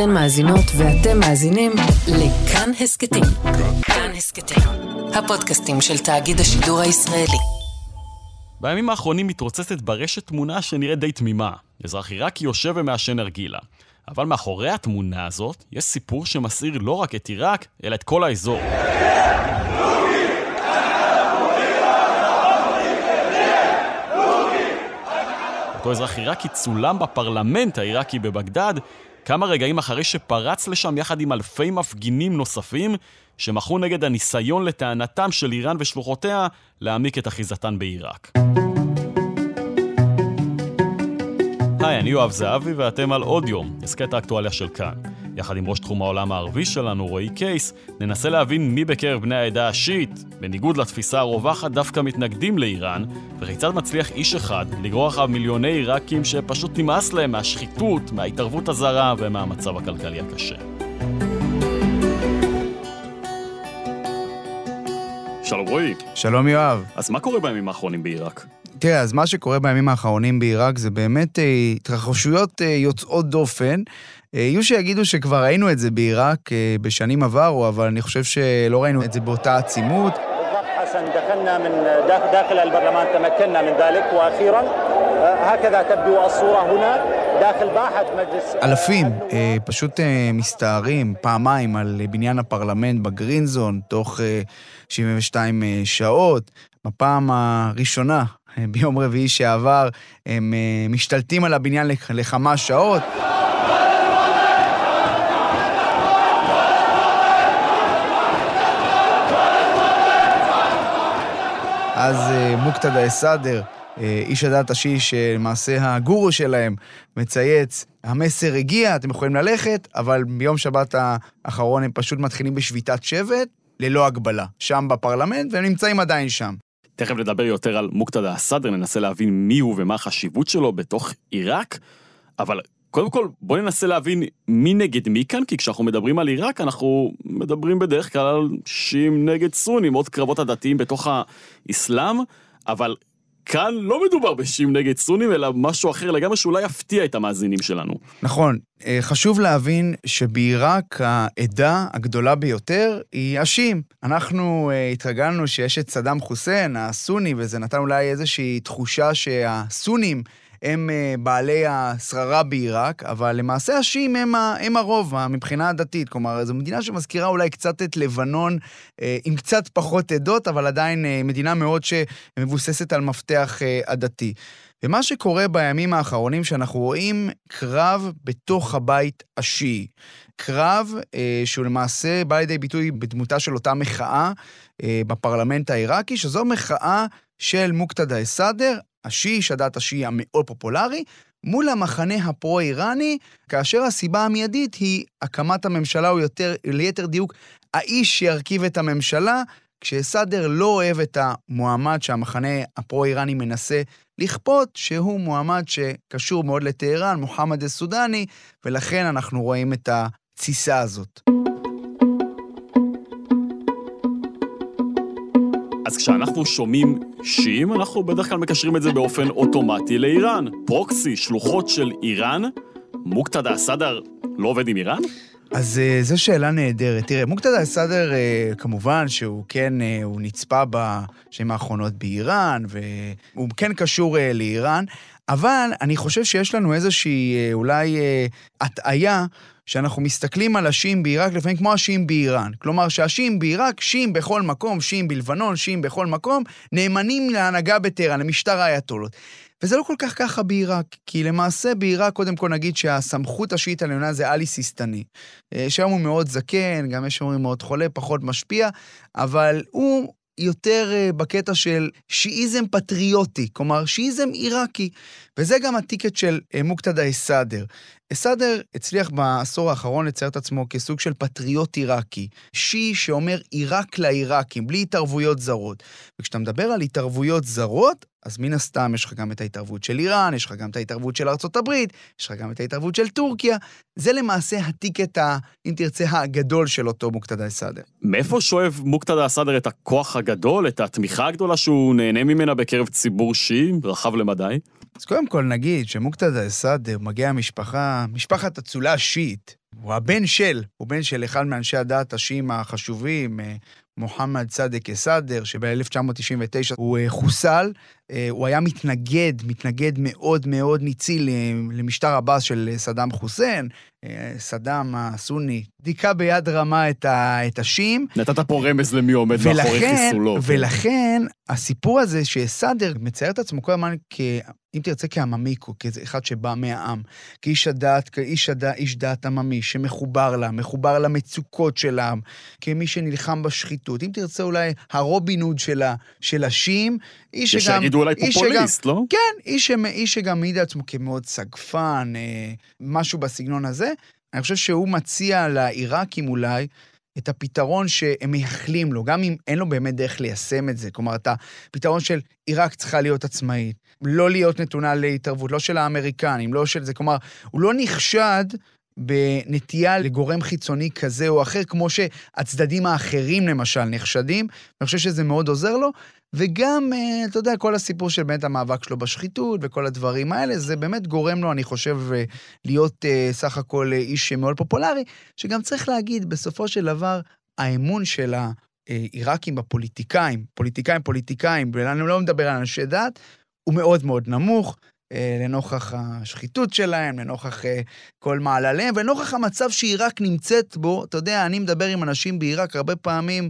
אתן מאזינות ואתם מאזינים לכאן הסכתים. כאן הסכתים, הפודקאסטים של תאגיד השידור הישראלי. בימים האחרונים מתרוצצת ברשת תמונה שנראית די תמימה. אזרח עיראקי יושב ומעשן נרגילה. אבל מאחורי התמונה הזאת יש סיפור שמסעיר לא רק את עיראק, אלא את כל האזור. אותו אזרח עיראקי צולם בפרלמנט העיראקי בבגדד, כמה רגעים אחרי שפרץ לשם יחד עם אלפי מפגינים נוספים, שמחו נגד הניסיון לטענתם של איראן ושלוחותיה להעמיק את אחיזתן בעיראק. היי, אני יואב זהבי ואתם על עוד יום, הסכת האקטואליה של כאן. יחד עם ראש תחום העולם הערבי שלנו, רועי קייס, ננסה להבין מי בקרב בני העדה השיעית, בניגוד לתפיסה הרווחת, דווקא מתנגדים לאיראן, וכיצד מצליח איש אחד לגרור אחריו מיליוני עיראקים שפשוט נמאס להם מהשחיתות, מההתערבות הזרה ומהמצב הכלכלי הקשה. שלום רועי. שלום יואב. אז מה קורה בימים האחרונים בעיראק? תראה, אז מה שקורה בימים האחרונים בעיראק זה באמת אה, התרחשויות אה, יוצאות דופן. אה, יהיו שיגידו שכבר ראינו את זה בעיראק אה, בשנים עברו, אבל אני חושב שלא ראינו את זה באותה עצימות. אלפים אה, פשוט מסתערים פעמיים על בניין הפרלמנט בגרינזון תוך 72 שעות. בפעם הראשונה, ביום רביעי שעבר, הם משתלטים על הבניין לכמה שעות. אז אה, מוקתדה א-סאדר, אה, איש הדת השיעי, שלמעשה הגורו שלהם מצייץ, המסר הגיע, אתם יכולים ללכת, אבל ביום שבת האחרון הם פשוט מתחילים בשביתת שבט, ללא הגבלה, שם בפרלמנט, והם נמצאים עדיין שם. תכף נדבר יותר על מוקתדה א-סאדר, ננסה להבין מי הוא ומה החשיבות שלו בתוך עיראק, אבל קודם כל, בוא ננסה להבין מי נגד מי כאן, כי כשאנחנו מדברים על עיראק, אנחנו מדברים בדרך כלל על שיעים נגד סונים, עוד קרבות הדתיים בתוך האסלאם, אבל כאן לא מדובר בשיעים נגד סונים, אלא משהו אחר לגמרי שאולי יפתיע את המאזינים שלנו. נכון. אה, חשוב להבין שבעיראק העדה הגדולה ביותר היא השיעים. אנחנו uh, התרגלנו שיש את סדאם חוסיין, הסוני, וזה נתן אולי איזושהי תחושה שהסונים הם אה, בעלי השררה בעיראק, אבל למעשה השיעים הם, הם הרוב מבחינה הדתית. כלומר, זו מדינה שמזכירה אולי קצת את לבנון, אה, עם קצת פחות עדות, אבל עדיין אה, מדינה מאוד שמבוססת על מפתח עדתי. ומה שקורה בימים האחרונים, שאנחנו רואים קרב בתוך הבית השיעי. קרב אה, שהוא למעשה בא לידי ביטוי בדמותה של אותה מחאה אה, בפרלמנט העיראקי, שזו מחאה של מוקתדה א-סאדר השיעי, שדת השיעי המאוד פופולרי, מול המחנה הפרו-איראני, כאשר הסיבה המיידית היא הקמת הממשלה, או יותר, ליתר דיוק, האיש שירכיב את הממשלה, כשסאדר לא אוהב את המועמד שהמחנה הפרו-איראני מנסה לכפות, שהוא מועמד שקשור מאוד לטהרן, מוחמד א-סודני, ולכן אנחנו רואים את התסיסה הזאת. אז כשאנחנו שומעים שיעים, אנחנו בדרך כלל מקשרים את זה באופן אוטומטי לאיראן. פרוקסי, שלוחות של איראן, מוקתדה א-סאדר לא עובד עם איראן? אז uh, זו שאלה נהדרת. תראה, מוקתדה א-סאדר, uh, כמובן שהוא כן, uh, הוא נצפה בשנים האחרונות באיראן, והוא כן קשור לאיראן, אבל אני חושב שיש לנו איזושהי uh, אולי uh, הטעיה שאנחנו מסתכלים על השיעים בעיראק לפעמים כמו השיעים באיראן. כלומר, שהשיעים בעיראק, שיעים בכל מקום, שיעים בלבנון, שיעים בכל מקום, נאמנים להנהגה בטהרן, למשטר האייתולות. וזה לא כל כך ככה בעיראק, כי למעשה בעיראק, קודם כל נגיד שהסמכות השיעית העליונה זה עלי סיסטני. אה, שהיום הוא מאוד זקן, גם יש אומרים מאוד חולה, פחות משפיע, אבל הוא יותר אה, בקטע של שיעיזם פטריוטי, כלומר שיעיזם עיראקי. וזה גם הטיקט של אה, מוקתדה א-סאדר. א-סאדר הצליח בעשור האחרון לצייר את עצמו כסוג של פטריוט עיראקי. שיעי שאומר עיראק לעיראקים, בלי התערבויות זרות. וכשאתה מדבר על התערבויות זרות, אז מן הסתם יש לך גם את ההתערבות של איראן, יש לך גם את ההתערבות של ארצות הברית, יש לך גם את ההתערבות של טורקיה. זה למעשה הטיקט, ה, אם תרצה, הגדול של אותו מוקתדה א-סאדר. מאיפה שואב מוקתדה א-סאדר את הכוח הגדול, את התמיכה הגדולה שהוא נהנה ממנה בקרב ציבור שיעי, רחב למדי? אז קודם כל נגיד שמוקתדא א-סאדר מגיע משפחה, משפחת אצולה שיעית. הוא הבן של, הוא בן של אחד מאנשי הדת השיעים החשובים, אה, מוחמד צדק א-סאדר, שב-1999 הוא אה, חוסל. אה, הוא היה מתנגד, מתנגד מאוד מאוד ניצי למשטר הבאס של סדאם חוסיין. סדאם הסוני דיכא ביד רמה את, ה, את השיעים. נתת פה רמז למי עומד ולכן, מאחורי חיסולו. ולכן, הסיפור הזה שסאדר מצייר את עצמו כל הזמן כ... אם תרצה כעממיקו, כאחד שבא מהעם, כאיש הדת, כאיש הדת, איש דת עממי, שמחובר לה, מחובר למצוקות של העם, כמי שנלחם בשחיתות. אם תרצה אולי הרובין הוד שלה, של השיעים, איש שגם... שיגידו אולי פופוליסט, שגם, לא? כן, איש, איש שגם מעיד על עצמו כמאוד סגפן, אה, משהו בסגנון הזה. אני חושב שהוא מציע לעיראקים אולי את הפתרון שהם מייחלים לו, גם אם אין לו באמת דרך ליישם את זה. כלומר, את הפתרון של עיראק צריכה להיות עצמאית, לא להיות נתונה להתערבות, לא של האמריקנים, לא של זה. כלומר, הוא לא נחשד בנטייה לגורם חיצוני כזה או אחר, כמו שהצדדים האחרים למשל נחשדים, ואני חושב שזה מאוד עוזר לו. וגם, אה, אתה יודע, כל הסיפור של באמת המאבק שלו בשחיתות וכל הדברים האלה, זה באמת גורם לו, אני חושב, אה, להיות אה, סך הכל איש מאוד פופולרי, שגם צריך להגיד, בסופו של דבר, האמון של העיראקים בפוליטיקאים, פוליטיקאים, פוליטיקאים, ואני לא מדבר על אנשי דת, הוא מאוד מאוד נמוך. לנוכח השחיתות שלהם, לנוכח כל מעלליהם, ולנוכח המצב שעיראק נמצאת בו. אתה יודע, אני מדבר עם אנשים בעיראק הרבה פעמים,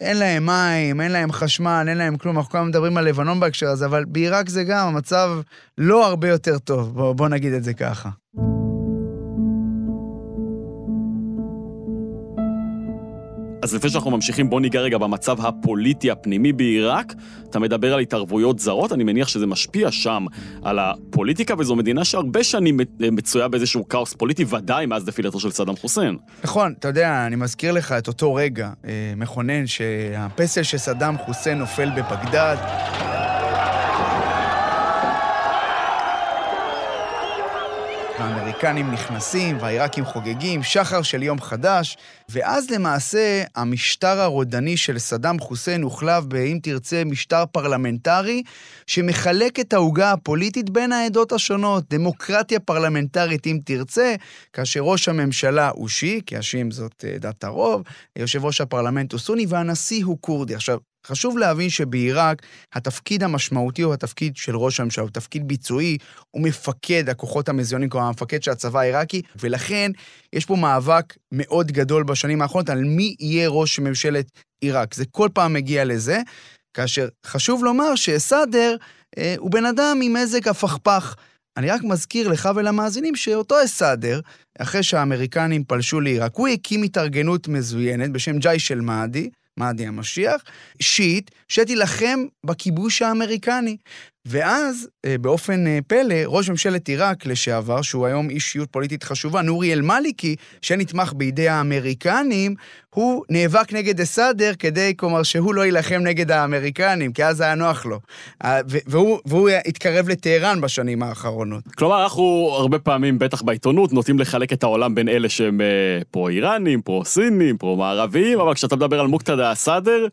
אין להם מים, אין להם חשמל, אין להם כלום, אנחנו כל הזמן מדברים על לבנון בהקשר הזה, אבל בעיראק זה גם המצב לא הרבה יותר טוב, בוא, בוא נגיד את זה ככה. אז לפני שאנחנו ממשיכים, בוא ניגע רגע במצב הפוליטי הפנימי בעיראק. אתה מדבר על התערבויות זרות, אני מניח שזה משפיע שם על הפוליטיקה, וזו מדינה שהרבה שנים מצויה באיזשהו כאוס פוליטי, ודאי מאז נפילתו של סדאם חוסיין. נכון, אתה יודע, אני מזכיר לך את אותו רגע אה, מכונן, שהפסל של סדאם חוסיין נופל בבגדד. האמריקנים נכנסים והעיראקים חוגגים, שחר של יום חדש, ואז למעשה המשטר הרודני של סדאם חוסיין הוחלף באם תרצה משטר פרלמנטרי שמחלק את העוגה הפוליטית בין העדות השונות, דמוקרטיה פרלמנטרית אם תרצה, כאשר ראש הממשלה הוא שיעי, כי השיעים זאת אה, דת הרוב, יושב ראש הפרלמנט הוא סוני והנשיא הוא כורדי. עכשיו, חשוב להבין שבעיראק התפקיד המשמעותי הוא התפקיד של ראש הממשלה, הוא תפקיד ביצועי, הוא מפקד הכוחות המזיונים, כלומר המפקד של הצבא העיראקי, ולכן יש פה מאבק מאוד גדול בשנים האחרונות על מי יהיה ראש ממשלת עיראק. זה כל פעם מגיע לזה, כאשר חשוב לומר שסאדר אה, הוא בן אדם עם מזג הפכפך. אני רק מזכיר לך ולמאזינים שאותו אסאדר, אחרי שהאמריקנים פלשו לעיראק, הוא הקים התארגנות מזוינת בשם ג'אי של מאדי, מהדי המשיח, שיט, שתילחם בכיבוש האמריקני. ואז, אה, באופן אה, פלא, ראש ממשלת עיראק לשעבר, שהוא היום אישיות פוליטית חשובה, נורי אל-מאליקי, שנתמך בידי האמריקנים, הוא נאבק נגד א-סאדר כדי, כלומר, שהוא לא יילחם נגד האמריקנים, כי אז היה נוח לו. אה, והוא, והוא התקרב לטהרן בשנים האחרונות. כלומר, אנחנו הרבה פעמים, בטח בעיתונות, נוטים לחלק את העולם בין אלה שהם פרו-איראנים, פרו-סינים, פרו-מערביים, אבל כשאתה מדבר על מוקתדה א-סאדר,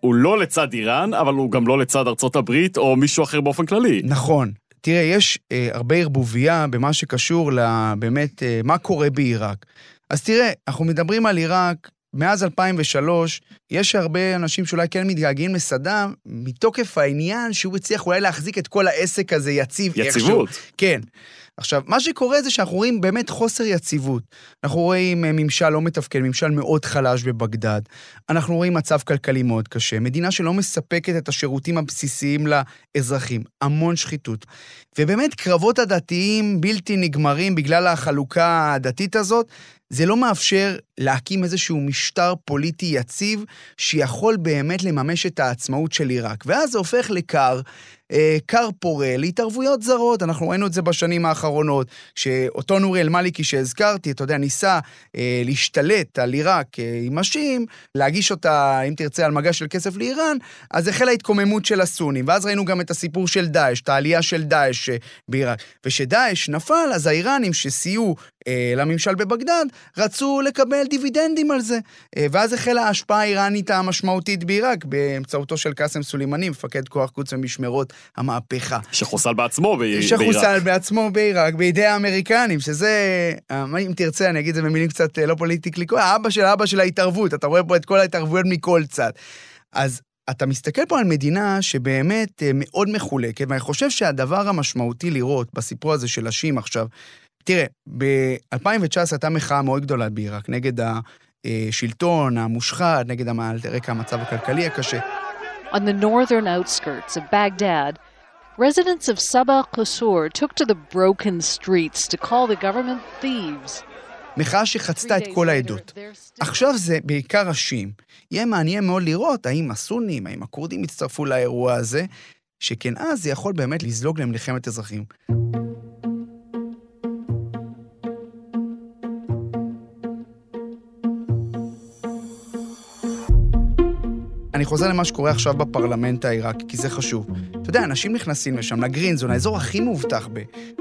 הוא לא לצד איראן, אבל הוא גם לא לצד ארצות הברית או מישהו אחר באופן כללי. נכון. תראה, יש אה, הרבה ערבוביה במה שקשור לבאמת אה, מה קורה בעיראק. אז תראה, אנחנו מדברים על עיראק, מאז 2003, יש הרבה אנשים שאולי כן מתגעגעים לסדאם, מתוקף העניין שהוא הצליח אולי להחזיק את כל העסק הזה יציב יציבות. איכשהו. יציבות. כן. עכשיו, מה שקורה זה שאנחנו רואים באמת חוסר יציבות. אנחנו רואים אה, ממשל לא מתפקד, ממשל מאוד חלש בבגדד. אנחנו רואים מצב כלכלי מאוד קשה, מדינה שלא מספקת את השירותים הבסיסיים לאזרחים, המון שחיתות. ובאמת קרבות הדתיים בלתי נגמרים בגלל החלוקה הדתית הזאת, זה לא מאפשר להקים איזשהו משטר פוליטי יציב שיכול באמת לממש את העצמאות של עיראק. ואז זה הופך לכר כר פורה להתערבויות זרות. אנחנו ראינו את זה בשנים האחרונות, שאותו נורי אל-מאליקי שהזכרתי, אתה יודע, ניסה אה, להשתלט על עיראק אה, עם השיעים, להגיש אותה, אם תרצה, על מגש של כסף לאיראן, אז החלה התקוממות של הסונים. ואז ראינו גם את הסיפור של דאעש, את העלייה של דאעש אה, בעיראק. וכשדאעש נפל, אז האיראנים שסייעו אה, לממשל בבגדד, רצו לקבל דיבידנדים על זה. אה, ואז החלה ההשפעה האיראנית המשמעותית בעיראק, באמצעותו של קאסם סולימני, מפקד כוח קודס ומשמרות המהפכה. שחוסל בעצמו בעיראק. שחוסל בעצמו בעיראק, בידי האמריקנים, שזה, אה, אם תרצה, אני אגיד את זה במילים קצת אה, לא פוליטיקלי, האבא של האבא של ההתערבות, אתה רואה פה את כל ההתערבויות מכל צד. אז אתה מסתכל פה על מדינה שבאמת אה, מאוד מחולקת, ואני חושב שהדבר המשמעותי לראות בסיפור הזה של השיעים עכשיו, תראה, ב-2019 הייתה מחאה מאוד גדולה בעיראק נגד השלטון המושחת, נגד רקע המצב הכלכלי הקשה. On the northern outskirts of Baghdad, residents of Sabah Qusur took to the broken streets to call the government thieves. מחאה שחצתה את כל העדות. עכשיו זה בעיקר השיעים. יהיה מעניין מאוד לראות האם הסונים, האם הכורדים יצטרפו לאירוע הזה, שכן אז זה יכול באמת לזלוג למלחמת אזרחים. חוזר למה שקורה עכשיו בפרלמנט העיראקי, כי זה חשוב. אתה יודע, אנשים נכנסים לשם, לגרינזון, האזור הכי מאובטח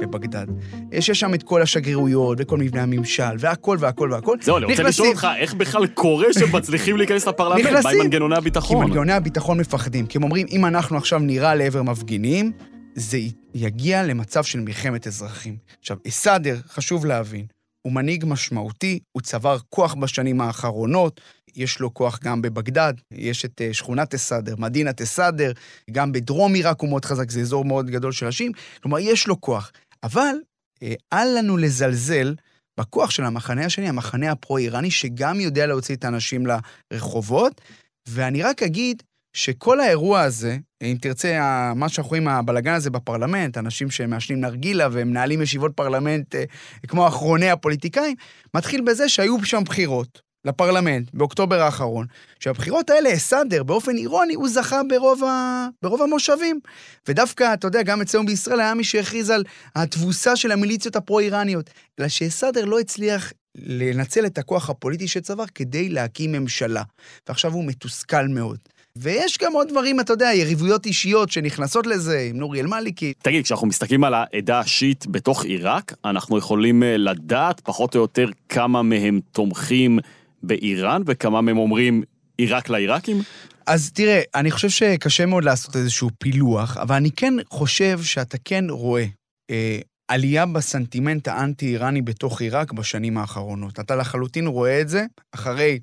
בבגדד. יש שם את כל השגרירויות וכל מבנה הממשל, והכל והכל והכל. זהו, אני רוצה לשאול אותך, איך בכלל קורה שהם מצליחים להיכנס לפרלמנט? מה עם מנגנוני הביטחון? כי מנגנוני הביטחון מפחדים. כי הם אומרים, אם אנחנו עכשיו נירה לעבר מפגינים, זה יגיע למצב של מלחמת אזרחים. עכשיו, אסאדר, חשוב להבין, הוא מנהיג משמעותי, הוא צבר כוח בשנים האחרונות, יש לו כוח גם בבגדד, יש את אה, שכונת א-סאדר, מדינת א-סאדר, גם בדרום עיראק הוא מאוד חזק, זה אזור מאוד גדול של נשים, כלומר, יש לו כוח. אבל אה, אל לנו לזלזל בכוח של המחנה השני, המחנה הפרו-איראני, שגם יודע להוציא את האנשים לרחובות, ואני רק אגיד שכל האירוע הזה, אם תרצה, מה שאנחנו רואים, הבלגן הזה בפרלמנט, אנשים שמעשנים נרגילה ומנהלים ישיבות פרלמנט אה, כמו אחרוני הפוליטיקאים, מתחיל בזה שהיו שם בחירות. לפרלמנט באוקטובר האחרון, שהבחירות האלה, סנדר, באופן אירוני, הוא זכה ברוב, ה... ברוב המושבים. ודווקא, אתה יודע, גם אצלנו בישראל היה מי שהכריז על התבוסה של המיליציות הפרו-איראניות, אלא שסאדר לא הצליח לנצל את הכוח הפוליטי שצבר כדי להקים ממשלה. ועכשיו הוא מתוסכל מאוד. ויש גם עוד דברים, אתה יודע, יריבויות אישיות שנכנסות לזה, עם נורי אל-מאליקי. תגיד, כשאנחנו מסתכלים על העדה השיעית בתוך עיראק, אנחנו יכולים אה, לדעת פחות או יותר כמה מהם תומכים באיראן וכמה מהם אומרים עיראק לעיראקים? אז תראה, אני חושב שקשה מאוד לעשות איזשהו פילוח, אבל אני כן חושב שאתה כן רואה אה, עלייה בסנטימנט האנטי-איראני בתוך עיראק בשנים האחרונות. אתה לחלוטין רואה את זה אחרי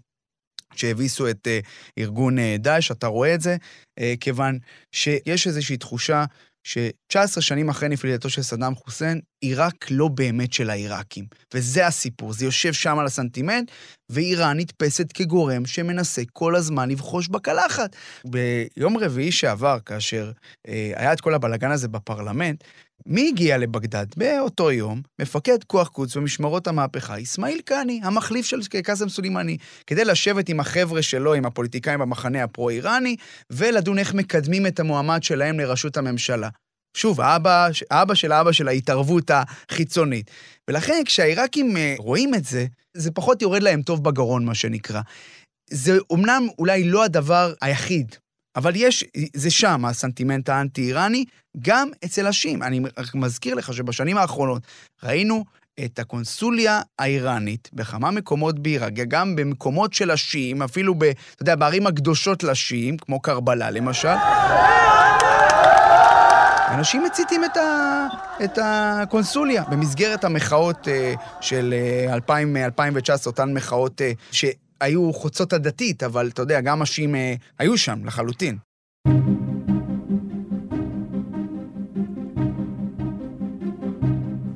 שהביסו את אה, ארגון אה, דאעש, אתה רואה את זה, אה, כיוון שיש איזושהי תחושה ש-19 שנים אחרי נפילתו של סדאם חוסיין, עיראק לא באמת של העיראקים. וזה הסיפור, זה יושב שם על הסנטימנט, ואיראן נתפסת כגורם שמנסה כל הזמן לבחוש בקלחת. ביום רביעי שעבר, כאשר היה את כל הבלגן הזה בפרלמנט, מי הגיע לבגדד? באותו יום, מפקד כוח קודס במשמרות המהפכה, אסמאעיל קאני, המחליף של קאסם סולימני, כדי לשבת עם החבר'ה שלו, עם הפוליטיקאים במחנה הפרו-איראני, ולדון איך מקדמים את המועמד שלהם לראשות הממשלה. שוב, האבא, האבא של האבא של ההתערבות החיצונית. ולכן כשהעיראקים אה, רואים את זה, זה פחות יורד להם טוב בגרון, מה שנקרא. זה אומנם אולי לא הדבר היחיד, אבל יש, זה שם, הסנטימנט האנטי-איראני, גם אצל השיעים. אני מזכיר לך שבשנים האחרונות ראינו את הקונסוליה האיראנית בכמה מקומות בעיראק, גם במקומות של השיעים, אפילו ב, אתה יודע, בערים הקדושות לשיעים, כמו קרבלה למשל. אנשים מציתים את, ה, את הקונסוליה במסגרת המחאות uh, של uh, 2000, 2019, אותן מחאות uh, שהיו חוצות עדתית, אבל אתה יודע, גם השיעים uh, היו שם לחלוטין.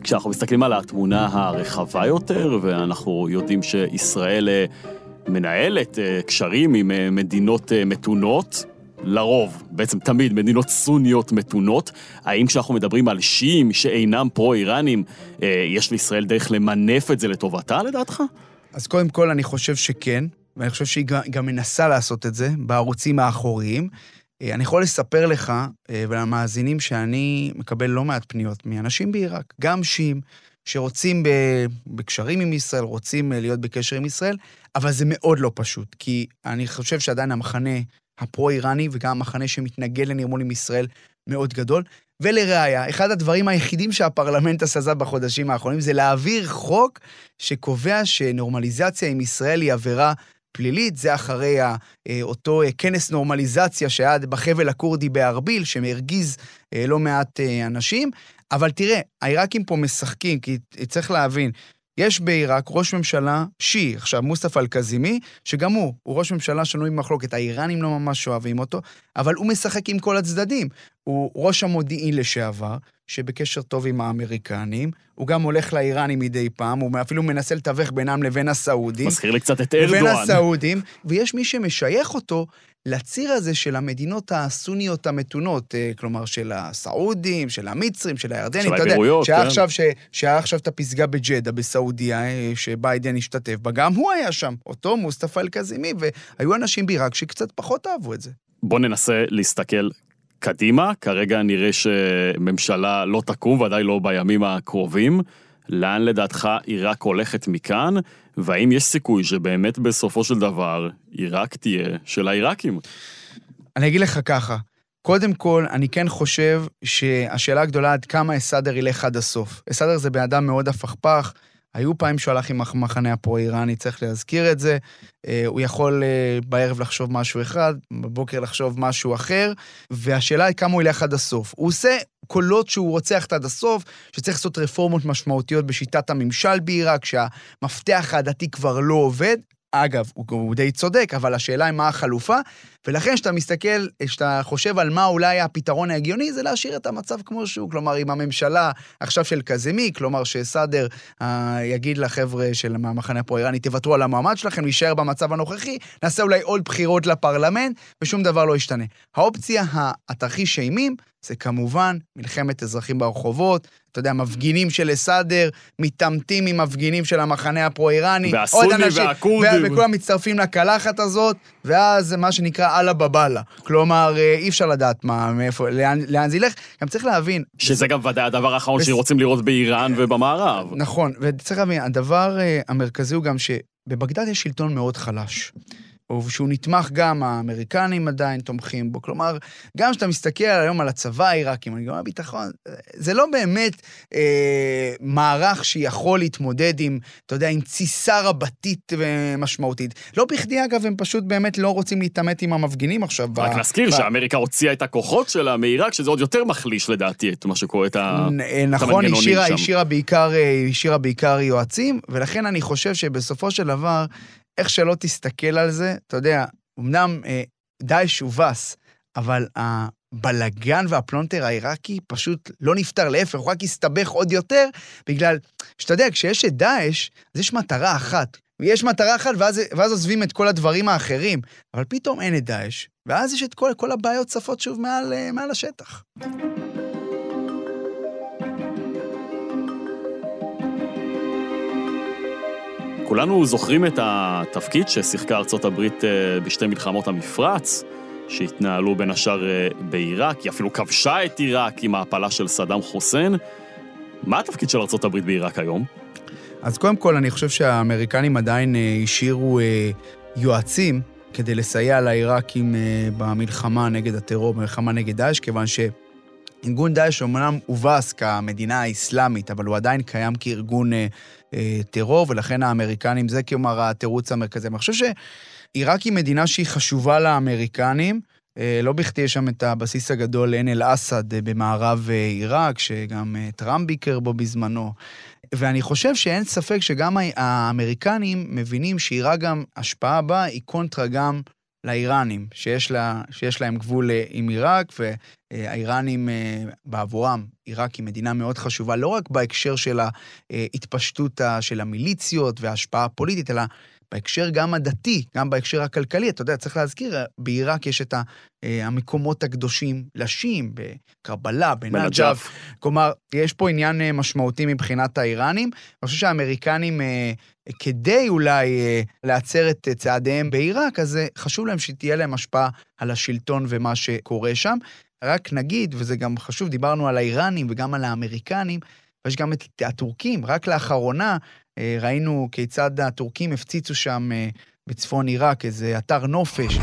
כשאנחנו מסתכלים על התמונה הרחבה יותר, ואנחנו יודעים שישראל מנהלת קשרים עם מדינות מתונות, לרוב, בעצם תמיד, מדינות סוניות מתונות. האם כשאנחנו מדברים על שיעים שאינם פרו-איראנים, אה, יש לישראל דרך למנף את זה לטובתה, לדעתך? אז קודם כל, אני חושב שכן, ואני חושב שהיא גם מנסה לעשות את זה בערוצים האחוריים. אה, אני יכול לספר לך אה, ולמאזינים שאני מקבל לא מעט פניות מאנשים בעיראק, גם שיעים, שרוצים בקשרים עם ישראל, רוצים להיות בקשר עם ישראל, אבל זה מאוד לא פשוט, כי אני חושב שעדיין המחנה הפרו-איראני וגם המחנה שמתנגד לנרמול עם ישראל מאוד גדול. ולראיה, אחד הדברים היחידים שהפרלמנט עשה בחודשים האחרונים זה להעביר חוק שקובע שנורמליזציה עם ישראל היא עבירה פלילית, זה אחרי אותו כנס נורמליזציה שהיה בחבל הכורדי בארביל, שהרגיז לא מעט אנשים. אבל תראה, העיראקים פה משחקים, כי צריך להבין, יש בעיראק ראש ממשלה שיעי, עכשיו מוסטפא אל-קזימי, שגם הוא, הוא ראש ממשלה שנוי במחלוקת, האיראנים לא ממש אוהבים אותו, אבל הוא משחק עם כל הצדדים. הוא ראש המודיעין לשעבר, שבקשר טוב עם האמריקנים, הוא גם הולך לאיראנים מדי פעם, הוא אפילו מנסה לתווך בינם לבין הסעודים. מזכיר לי קצת את ארדואן. לבין הסעודים, ויש מי שמשייך אותו לציר הזה של המדינות הסוניות המתונות, אה, כלומר של הסעודים, של המצרים, של הירדנים, של האמירויות, כן. עכשיו, שהיה עכשיו את הפסגה בג'דה, בסעודיה, אה, שביידן השתתף בה, גם הוא היה שם, אותו מוסטפא אל-קזימי, והיו אנשים בעיראק שקצת פחות אהבו את זה. בוא ננסה להסתכל קדימה, כרגע נראה שממשלה לא תקום, ודאי לא בימים הקרובים. לאן לדעתך עיראק הולכת מכאן, והאם יש סיכוי שבאמת בסופו של דבר עיראק תהיה של העיראקים? אני אגיד לך ככה, קודם כל, אני כן חושב שהשאלה הגדולה עד כמה אסאדר ילך עד הסוף. אסאדר זה בן אדם מאוד הפכפך, היו פעמים שהוא הלך עם המחנה הפרו-איראני, צריך להזכיר את זה. אה, הוא יכול אה, בערב לחשוב משהו אחד, בבוקר לחשוב משהו אחר, והשאלה היא כמה הוא ילך עד הסוף. הוא עושה קולות שהוא רוצח עד הסוף, שצריך לעשות רפורמות משמעותיות בשיטת הממשל בעיראק, שהמפתח הדתי כבר לא עובד. אגב, הוא, הוא די צודק, אבל השאלה היא מה החלופה, ולכן כשאתה מסתכל, כשאתה חושב על מה אולי הפתרון ההגיוני, זה להשאיר את המצב כמו שהוא. כלומר, אם הממשלה עכשיו של קזמי, כלומר שסאדר אה, יגיד לחבר'ה של המחנה הפרו-איראני, תוותרו על המועמד שלכם, להישאר במצב הנוכחי, נעשה אולי עוד בחירות לפרלמנט, ושום דבר לא ישתנה. האופציה, התרחיש אימים, זה כמובן מלחמת אזרחים ברחובות, אתה יודע, מפגינים של אסאדר מתעמתים עם מפגינים של המחנה הפרו-איראני. והסוני והכורדים. וכולם מצטרפים לקלחת הזאת, ואז זה מה שנקרא אללה בבאללה. כלומר, אה, אי אפשר לדעת מה, מאיפה, לאן, לאן זה ילך. גם צריך להבין... שזה גם ודאי הדבר האחרון שרוצים לראות באיראן ובמערב. נכון, וצריך להבין, הדבר אה, המרכזי הוא גם שבבגדד יש שלטון מאוד חלש. שהוא נתמך גם, האמריקנים עדיין תומכים בו. כלומר, גם כשאתה מסתכל היום על הצבא העיראקי, מנגנון הביטחון, זה לא באמת אה, מערך שיכול להתמודד עם, אתה יודע, עם תסיסה רבתית ומשמעותית. לא בכדי, אגב, הם פשוט באמת לא רוצים להתעמת עם המפגינים עכשיו. רק נזכיר ב... שאמריקה הוציאה את הכוחות שלה מעיראק, שזה עוד יותר מחליש לדעתי את מה שקורה, את, ה... אה, נכון, את המנגנונים שם. נכון, היא השאירה בעיקר יועצים, ולכן אני חושב שבסופו של דבר, איך שלא תסתכל על זה, אתה יודע, אמנם אה, דאעש הובס, אבל הבלגן והפלונטר העיראקי פשוט לא נפתר, להפך, הוא רק הסתבך עוד יותר, בגלל שאתה יודע, כשיש את דאעש, אז יש מטרה אחת. יש מטרה אחת, ואז, ואז עוזבים את כל הדברים האחרים. אבל פתאום אין את דאעש, ואז יש את כל, כל הבעיות צפות שוב מעל, אה, מעל השטח. כולנו זוכרים את התפקיד ששיחקה ארצות הברית אה, בשתי מלחמות המפרץ, שהתנהלו בין השאר אה, בעיראק, היא אפילו כבשה את עיראק עם ההפלה של סדאם חוסיין. מה התפקיד של ארצות הברית בעיראק היום? אז קודם כל, אני חושב שהאמריקנים עדיין אה, השאירו יועצים כדי לסייע לעיראקים במלחמה נגד הטרור, במלחמה נגד דאעש, כיוון ש... ארגון דאעש אומנם הובס כמדינה האסלאמית, אבל הוא עדיין קיים כארגון טרור, ולכן האמריקנים, זה כלומר התירוץ המרכזי. אני חושב שעיראק היא מדינה שהיא חשובה לאמריקנים. אה, לא בכדי יש שם את הבסיס הגדול עין אל-אסד אה, במערב אה, עיראק, שגם אה, טראמפ ביקר בו בזמנו. ואני חושב שאין ספק שגם האמריקנים מבינים שעיראק גם, השפעה בה היא קונטרה גם לאיראנים, שיש, לה, שיש להם גבול אה, עם עיראק, והאיראנים אה, בעבורם, עיראק היא מדינה מאוד חשובה, לא רק בהקשר של ההתפשטות של המיליציות וההשפעה הפוליטית, אלא בהקשר גם הדתי, גם בהקשר הכלכלי. אתה יודע, צריך להזכיר, בעיראק יש את המקומות הקדושים לשים, בקרבלה, בנג'אף. כלומר, יש פה עניין אה, משמעותי מבחינת האיראנים. אני חושב שהאמריקנים, אה, כדי אולי אה, להצר את צעדיהם בעיראק, אז חשוב להם שתהיה להם השפעה על השלטון ומה שקורה שם. רק נגיד, וזה גם חשוב, דיברנו על האיראנים וגם על האמריקנים, ויש גם את הטורקים. רק לאחרונה אה, ראינו כיצד הטורקים הפציצו שם אה, בצפון עיראק איזה אתר נופש.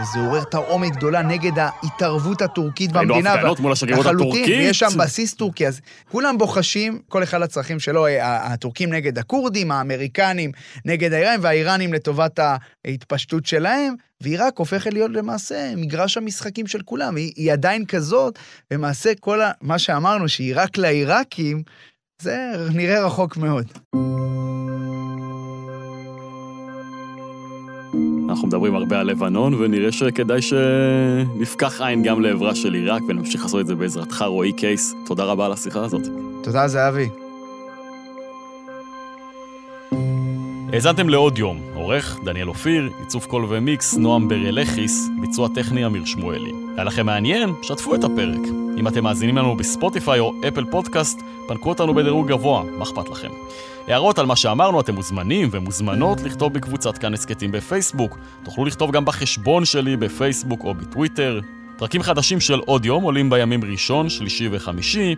וזה עורר תרעומת גדולה נגד ההתערבות הטורקית במדינה. הפגנות מול השגרירות לחלוטין, הטורקית. ויש שם בסיס טורקי, אז כולם בוחשים, כל אחד לצרכים שלו, הטורקים נגד הכורדים, האמריקנים נגד האיראנים, והאיראנים לטובת ההתפשטות שלהם, ועיראק הופכת להיות למעשה מגרש המשחקים של כולם. היא, היא עדיין כזאת, למעשה כל ה, מה שאמרנו, שעיראק לעיראקים, זה נראה רחוק מאוד. אנחנו מדברים הרבה על לבנון, ונראה שכדאי שנפקח עין גם לעברה של עיראק, ונמשיך לעשות את זה בעזרתך, רועי קייס. תודה רבה על השיחה הזאת. תודה, זהבי. האזנתם לעוד יום, עורך דניאל אופיר, עיצוב קול ומיקס, נועם ברלכיס, ביצוע טכני אמיר שמואלי. היה לכם מעניין? שתפו את הפרק. אם אתם מאזינים לנו בספוטיפיי או אפל פודקאסט, פנקו אותנו בדירוג גבוה, מה אכפת לכם? הערות על מה שאמרנו, אתם מוזמנים ומוזמנות לכתוב בקבוצת כאן הסכתים בפייסבוק. תוכלו לכתוב גם בחשבון שלי בפייסבוק או בטוויטר. פרקים חדשים של עוד יום עולים בימים ראשון, שלישי וחמישי.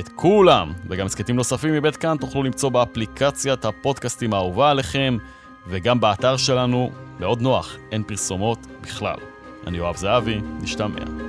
את כולם, וגם הסכתים נוספים מבית כאן, תוכלו למצוא באפליקציית הפודקאסטים האהובה עליכם, וגם באתר שלנו, מאוד נוח, אין פרסומות בכלל. אני יואב זהבי, נשתמע.